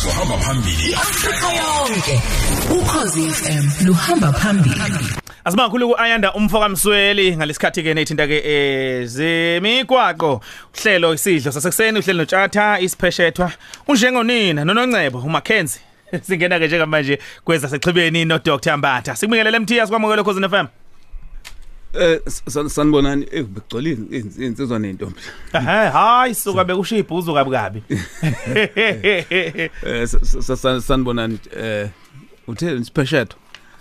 umsakazo hamba phambili Afrika yonke. Ukhozi FM luhamba phambili Asimakhulu kuayanda umfoka Msweli. Ngalesikhathi ke nethinta ke ezemigwaqo uhlelo isidlo sasekuseni uhlelo notshatha isipheshethwa unjengonina nononcebo uMackenzie singena ke njengamanje kweza sexhibeni no Dr Mbatha sikubingelele MTS kwamukelo cause FM Eh san- sanibonani eh begcolile insizwa nentombi. ehe hayi suka bekushiya ibhuzu kabi kabi Eh sa- sanibonani eh uthe special.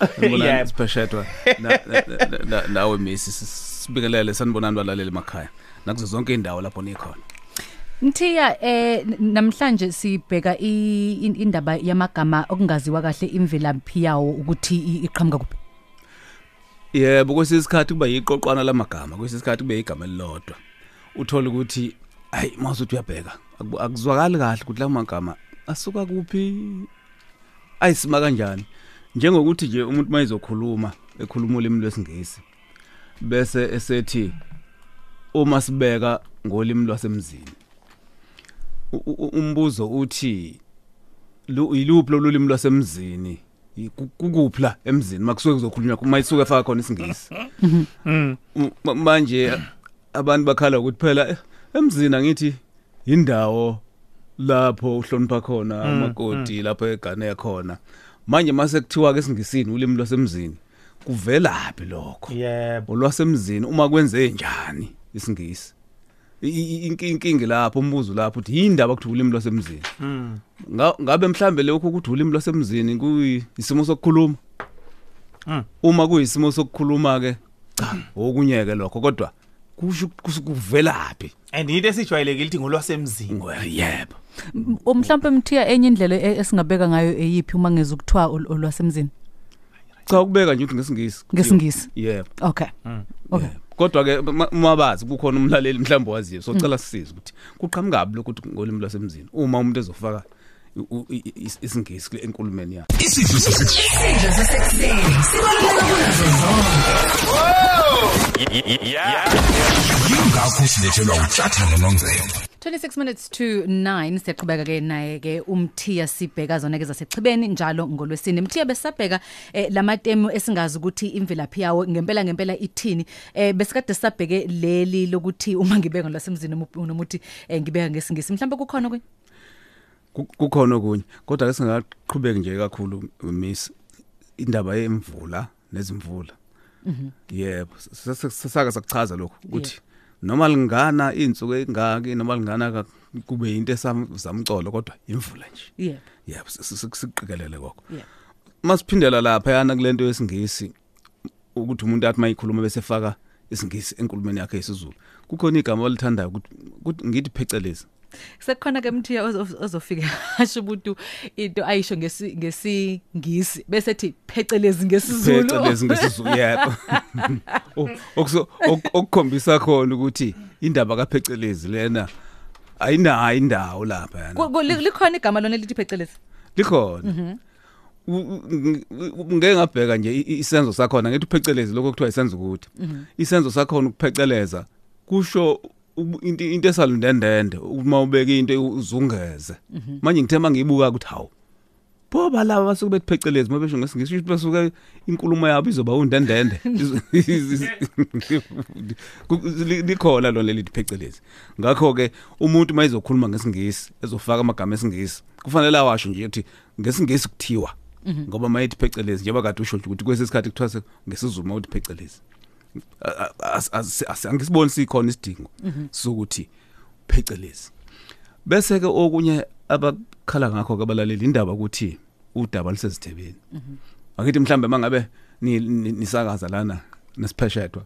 Sanibonani Yebo. special na na- na- nawe misi sibikelele sanibonani balaleli emakhaya. Nakuzo zonke indawo lapho nikhona. Mthiya eh namhlanje sibheka indaba yamagama okungaziwa kahle imvelaphi yawo ukuthi i- iqhamuka kuphi. Yebo kwesisikhathi kuba yiqoqwana lamagama kwesisikhathi kube igama elilodwa. Uthola ukuthi hayi mawusuthi uyabheka akuzwakali kahle ukuthi la magama asuka kuphi. Ayisima kanjani? Njengokuthi nje umuntu mayizokhuluma ekhuluma ulimi lwesingisi bese esethi uma sibeka ngolimi lwasemzini. Umbuzo uthi lu- yiluphi lo limi lwasemzini? Kukuphi la emzini? Makusuke kuzokhulunywa mayisuke efaka khona isingisi. M- ma- manje abantu bakhala ukuthi phela eh, emzini angithi indawo lapho uhlonipha khona amakoti lapho egane khona manje mase kuthiwa ke singisini ulimi lwasemzini kuvelaphi lokho? Yebo. Olwasemzini uma kwenze njani isingisi? I- i- inki- inkingi lapho umbuzo lapho uthi yindaba ukuthi ulimi lwasemzini? Nga- ngabe mhlambe lokho ukuthi ulimi lwasemzini kuyisimo sokukhuluma? Mm. uma kuyisimo sokukhuluma ke cha okunyeke lokho kodwa kusho ukuthi kuvelaphi. And into esijwayelekile ithi ngolwasemzini. Yebo. M- o mhlawumbe Mthiya enye indlela e- esingabeka ngayo eyipi uma ngeza ukuthiwa ol- olwasemzini? Cha ukubeka nje ukuthi ngesingisi. Ngesingisi. yebo. Okay. Okay. yebo. kodwa ke ma- uma bazi kukhona umlaleli mhlawumbe waziyo socela sisize ukuthi kuqhamukabi lokuthi ngolimi lwasemzini uma umuntu ezofaka u- u- i- i- isingisi kule enkulumeni yakhe isidlo sasekuseni isidlo sasekuseni sibaluleke kunazo zonke yingakho silethelwa utshatha nonongcebo 26 minutes to 9 siyaqhubeka ke naye ke umthiya sibheka zona ke zasechibeni njalo ngolwesine mthiya besabheka eh, lamatemu esingazi ukuthi imvelaphi yawo ngempela ngempela ithini eh besikade sabheke leli lokuthi uma ngibeka lasemzini noma uthi eh, ngibeka ngesingisi mhlawumbe kukhona kwe Ku- kukhona okunye kodwa ke singaqhubeki nje kakhulu miss indaba yemvula nezimvula. Yebo sasaka sakuchaza lokho ukuthi noma lingana insuku engaki noma lingana ka- kube into esamcolo kodwa imvula nje. Yebo yebo siqikelele kokho yebo masiphindela lapha yana kulento yesingisi ukuthi umuntu athi mayikhuluma bese faka isingisi enkulumeni yakhe yesiZulu kukhona igama olithandayo ukuthi ukuthi ngithi phecelezi. Sekukhona ke mthiya ozo- ozofika asho umuntu into ayisho ngesi ngesingisi bese ethi phecelezi ngesizulu. Phecelezi ngesizulu yebo O- okuso- ok- okukhombisa khona ukuthi indaba kaphecelezi lena ayinayo indawo lapha yana. Ku- ku- li- likhona igama lona lithi phecelezi? Likhona. U- u- ng- u- ngeke ngabheka nje i- i- isenzo sakhona ngithi uphecelezi lokho kuthiwa isenzo ukuthi. Isenzo sakhona ukupheceleza kusho ubu- into into esalundendende uma ubeka into uzungeze. Manje ngithe mangiyibuka ukuthi hawu Boba laba basuke bethiphecelezi mabesho ngesingisi ukuthi basuke inkulumo yabo izoba undendende. Ku- li- likhona lona leli phecelezi. Ngakho ke umuntu mayizokhuluma ngesingisi ezofaka amagama esingisi kufanele awasho nje ukuthi ngesingisi kuthiwa. Ngoba mayithi phecelezi njengoba kade usho nje ukuthi kwesisikhathi kuthiwa se- ngesizulu mawuthi phecelezi. A- a- as- as- as- angisiboni sikhona isidingo sokuthi phecelezi. Bese ke okunye abakhala ngakho ke abalaleli indaba ukuthi udaba lusezithebeni. Akithi mhlambe mangabe ni- ni- nisakaza lana nesipheshedwa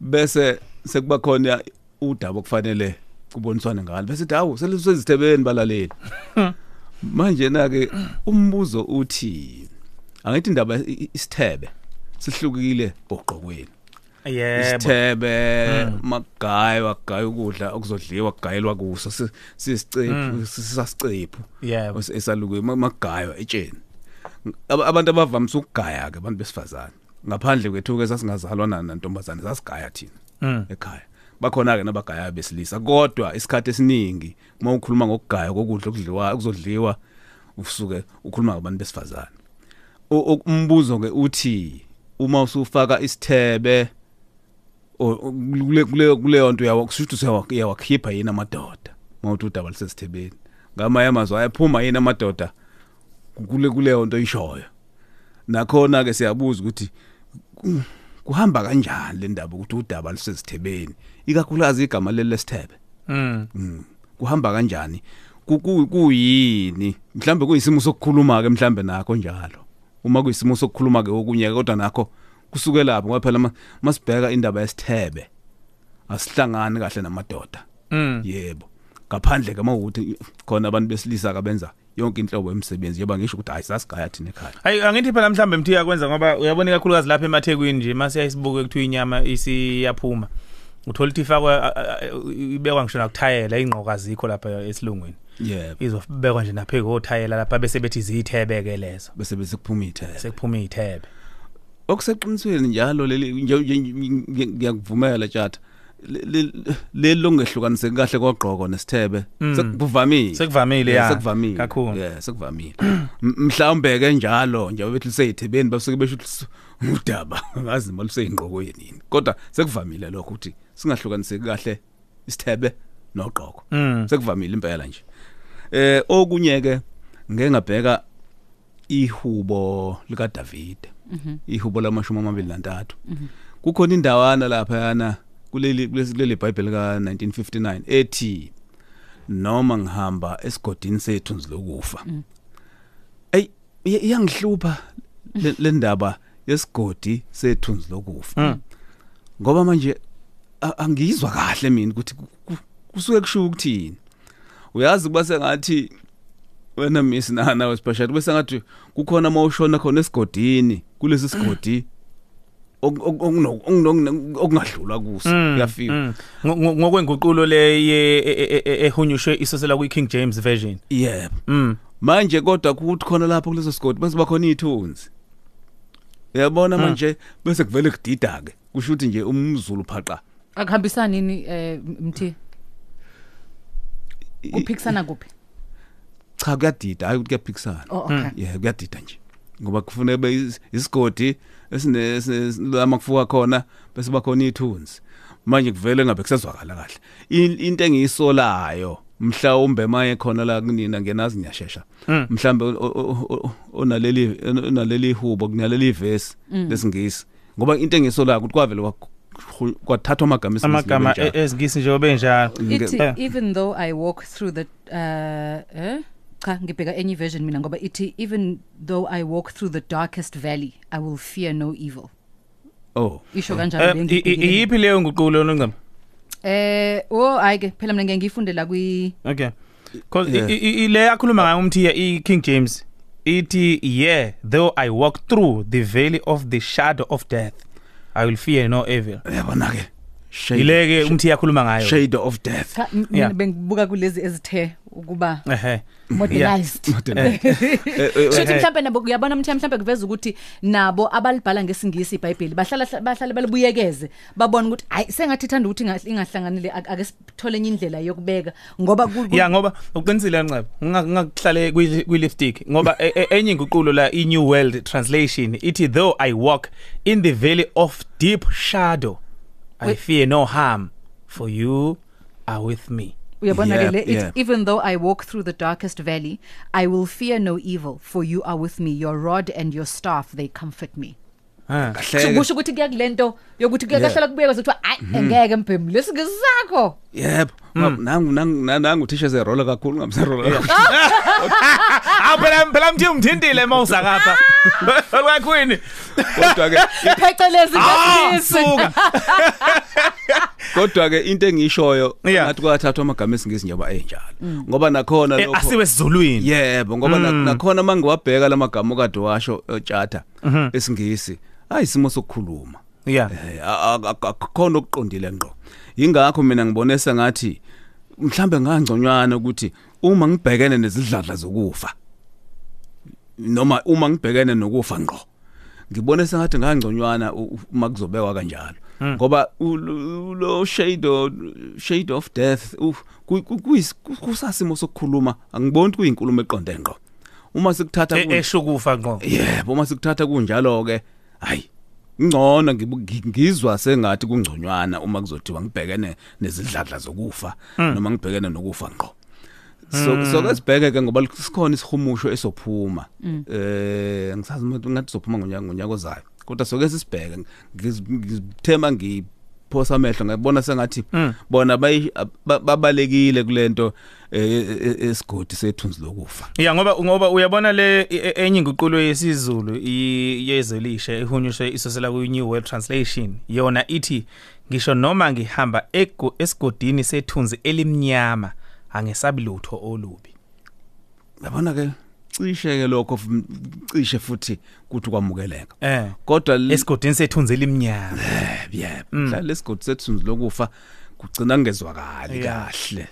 bese sekuba khona udaba okufanele kuboniswane ngalo. Bese hawu selisezithebeni balaleli. Manje na ke umbuzo uthi angithi indaba isithebe sihlukile ogqokweni yebo. Isithebe magayi wagayi ukudla okuzodliwa kugayelwa kuso si- sisicephu sisasicephu yebo. Es- esalukwe magaywa etsheni. Aba- abantu abavamise ukugaya ke abantu besifazane. Ngaphandle kwethu ke sasingazalwa na- nantombazane sasigaya thina Mm. ekhaya. Bakhona ke nabagaya besilisa kodwa isikhathi esiningi uma ukhuluma ngokugaya kokudla okudliwa okuzodliwa usuke ukhuluma ngabantu besifazane. O- o- umbuzo ke uthi uma usufaka isithebe o- o- kule kule kuleyo nto yawo kusho ukuthi uyawa- uyawakhipha yini amadoda mawuthi udaba lisesithebeni ngamanye amazwi ayaphuma yini amadoda kule kuleyo nto ishoyo nakhona ke siyabuza ukuthi ku- kuhamba kanjani le ndaba ukuthi udaba lisesithebeni ikakhulukazi igama leli lesithebe. Mm. Mm. kuhamba kanjani? Ku- ku- kuyini? Mhlambe kuyisimo sokukhuluma ke mhlambe nakho njalo. Uma kuyisimo sokukhuluma ke okunye kodwa nakho kusuke lapho ngoba phela ma- masibheka indaba yesithebe asihlangani kahle namadoda Mm. yebo ngaphandle ke mawukuthi khona abantu besilisa kabenza yonke inhlobo yemisebenzi yeba ngisho ukuthi hayi sasigaya thina ekhaya Hayi angithi phela mhlambe mthi yakwenza ngoba uyabona kakhulukazi lapha emathekwini nje mase yayisibuke kuthiwa inyama isiyaphuma. Uthola ukuthi ifakwa a- a- a- ibekwa ngisho nakuthayela ingqoka zikho lapha esilungwini. yebo Izobekwa nje napheke othayela lapha bese bethi zithebeke lezo. bese bese kuphuma ithebe Sekuphuma izithebe. Okuseqinisweni njalo leli ngiyakuvumela tjata leli longehlukaniseki kahle kwagqoko nesithebe Mm. sekuvamile Sekuvamile ya. sekuvamile Kakhulu. yeah sekuvamile mhlawumbe ke njalo nje bethi liseyithebeni basuke besho udaba ngazi uma luseyingqokweni yini kodwa sekuvamile lokho ukuthi singahlukaniseki kahle isithebe nogqoko Mm. sekuvamile impela nje eh okunye ke ngeke ngabheka ihubo lika David ihubo lamashumi amabili nantathu. Kukhona indawana lapha yana kuleli kulesi- kuleli Bible ka 1959 ethi noma ngihamba esigodini sethu lokufa ey iya- iyangihlupha le ndaba yesigodi sethu lokufa ngoba manje angizwa kahle mina ukuthi ku- ku- kusuke kusho ukuthini. Uyazi kuba sengathi wena miss na nawe special bese ngathi kukhona mawushona khona esigodini kulesi sigodi ok- ok- okuno- okuno- okungadlula kuso uyafika Mm. Ngo- ngo- Ngokwenguqulo le e- e- e- ehunyushwe isosela kwi King James version. yebo. Mm. manje kodwa kuthi khona lapho kuleso sigodi bese bakhona ithunzi uyabona manje? Bese kuvele kudida ke kusho ukuthi nje umzulu phaqa. Akuhambisani nini eh mthi? Kuphikisana kuphi? Cha kuyadida hayi ukuthi kuyaphikisana. Oh okay. Yeah kuyadida nje. Ngoba kufanele be is- isigodi esine esine- lama kufuka khona bese bakhona ithunzi manje kuvele ngabe kusezwakala kahle. In- into engiyisolayo mhlawumbe maye khona la kunina ngenazi ngiyashesha. Mhlambe o- o- o- onaleli onaleli hubo kunaleli verse lesingisi. Ngoba into engiyisolayo ukuthi kwavele kwa- kwathathwa amagama esingisi Amagama njalo. e- ezingisi nje obenjalo. ithi Eh. even though i walk through the uh eh? Cha ngibheka enye version mina ngoba ithi even though i walk through the darkest valley i will fear no evil oh isho kanjalo Eh, le i- i- ngibhekile. Iyiphi leyo nguqulo noncema? eh oh ayike phela mina ngeke ngifunde la kwi Okay. Cause Yeah. i- i- i- le yakhuluma ngayo umthiya i King James ithi yeah though I walk through the valley of the shadow of death I will fear no evil. yabona ke shade Ileke umthiya yakhuluma ngayo. shade of death cha m- Yeah. mina bengibuka kulezi ezithe ukuba Ehe. modernized Eh, eh, eh, Shothi Eh. mhlambe nabo uyabona mthi mhlambe kuveza ukuthi nabo abalibhala ngesingisi iBhayibheli bahlala bahlale balibuyekeze babone ukuthi hayi sengathi ithanda ukuthi inga- ingahlanganile ake ake sithole enye indlela yokubeka ngoba ku- ku- Ya ngoba uqinisile nceba ngakuhlale kwi lipstick ngoba e- e- enye inguqulo la i New World Translation ithi though I walk in the valley of deep shadow I fear no harm for you are with me. uyabona Yeah, le yeah. it even though I walk through the darkest valley I will fear no evil for you are with me your rod and your staff they comfort me Ah. kahleke. kusho ukuthi kuya kulento yokuthi kuyakahlala kubeka ukuthi hayi ngeke mphemu lesingisi sakho yebo. Nangu nangu nangu uthisha zerola kakhulu ngamserola Awu phela phela mthi umthintile mawusa kapha. Olwakhwini. kodwa ke phecelezi Ah, ngesingisi suka. kodwa ke into engiyishoyo Yeah. ngathi kwathathwa amagama esingisi njengoba enjalo ngoba nakhona Eh, lokho Asiwe sizulwini. yebo ngoba na- nakhona mangiwabheka lamagama okade washo tjata esingisi hayi isimo sokukhuluma. Yeah. Eh, a- a- a- akukhona okuqondile ngqo. Ingakho mina ngibone sengathi mhlambe ngangconywana ukuthi uma ngibhekene nezidladla zokufa noma uma ngibhekene nokufa ngqo ngibone sengathi ngangconywana u- u- uma kuzobekwa kanjalo. Ngoba u- lo lo shade o- shade of death u- ku- ku- kuyis- ku- kusasimo sokukhuluma. Angiboni kuyinkulumo eqonde ngqo. Uma sikuthatha E- kun- eshukufa ngqo. Yebo uma sikuthatha kunjalo ke hayi. Ngcono ngi- ngizwa sengathi kungconywana uma kuzothiwa ngibhekene nezidladla zokufa noma ngibhekene nokufa ngqo. So so ke sibheke ke ngoba sikhona isihumusho esophuma eh ngisazi ukuthi ngathi sophuma ngonyaka ngonyaka ozayo kodwa soke sisibheke. Ngiz- ngizithema ngiphosa amehlo ngabona sengathi bona bayi- ba- babalekile kulento eh, eh, esigodi sethunzi lokufa. Ya ngoba ngoba uyabona le e- e- enye inguqulo yesiZulu yezelishe ehunyushwe isosela ku New World Translation. Yona ithi ngisho noma ngihamba ego- esigodini sethunzi elimnyama angesabi lutho olubi. Yabona ke cishe ke lokho cishe futhi kuthi kwamukeleka eh. Kodwa esigodini sethunzi elimnyama yebo mhla lesigodi sethunzi lokufa kugcina ngezwakali Yeah. kahle.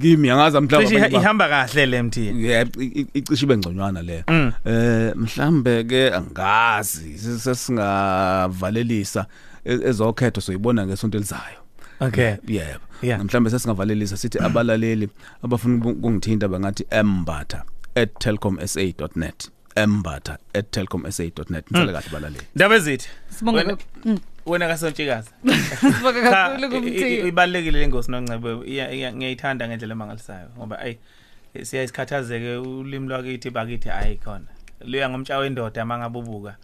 Kimi angaza cishe mhlawumbe ihamba kahle le mthi. Yebo icishe bengconywana le. Mm. eh mhlambe ke angazi se- sesingavalelisa e- ezokhetho soyibona ngesonto elizayo. Okay. Yebo. Mhlambe sesingavalelisa sithi abalaleli abafuna uku- ukungithinta bangathi embatha. @telkomsa.net embatha @telkomsa.net ngicela kahle balaleli. Ndaba ezithi Sibonga Wena- Mm. wena kasontshikazi. Sibonga Cha, kakhulu i- i- kumthiya. ibalekile lengosi noncebe iya- iya- ngiyayithanda ngendlela emangalisayo ngoba ayi siyayisikhathazeke ulimi lwakithi bakithi ayi khona. Luya ngomtsha wendoda mangabubuka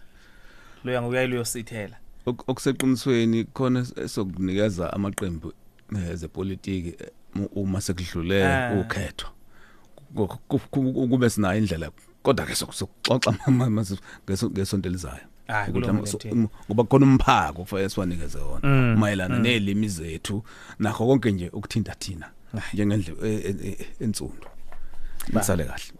luya ngokuyayi luyosithela. Ok- okuseqinisweni khona es- esokunikeza amaqembu eh, ezepolitiki eh, mu- uma sekudlule Ah. ukhetho. Ku- ku- ku- kube sinayo indlela kodwa ke sokuxoxa ngesonto elizayo. Ngoba khona umphako kufanele siwanikeze Mm, wona mayelana nelimi zethu nakho konke nje ukuthinta thina njengendlela ensundu. Nisale kahle.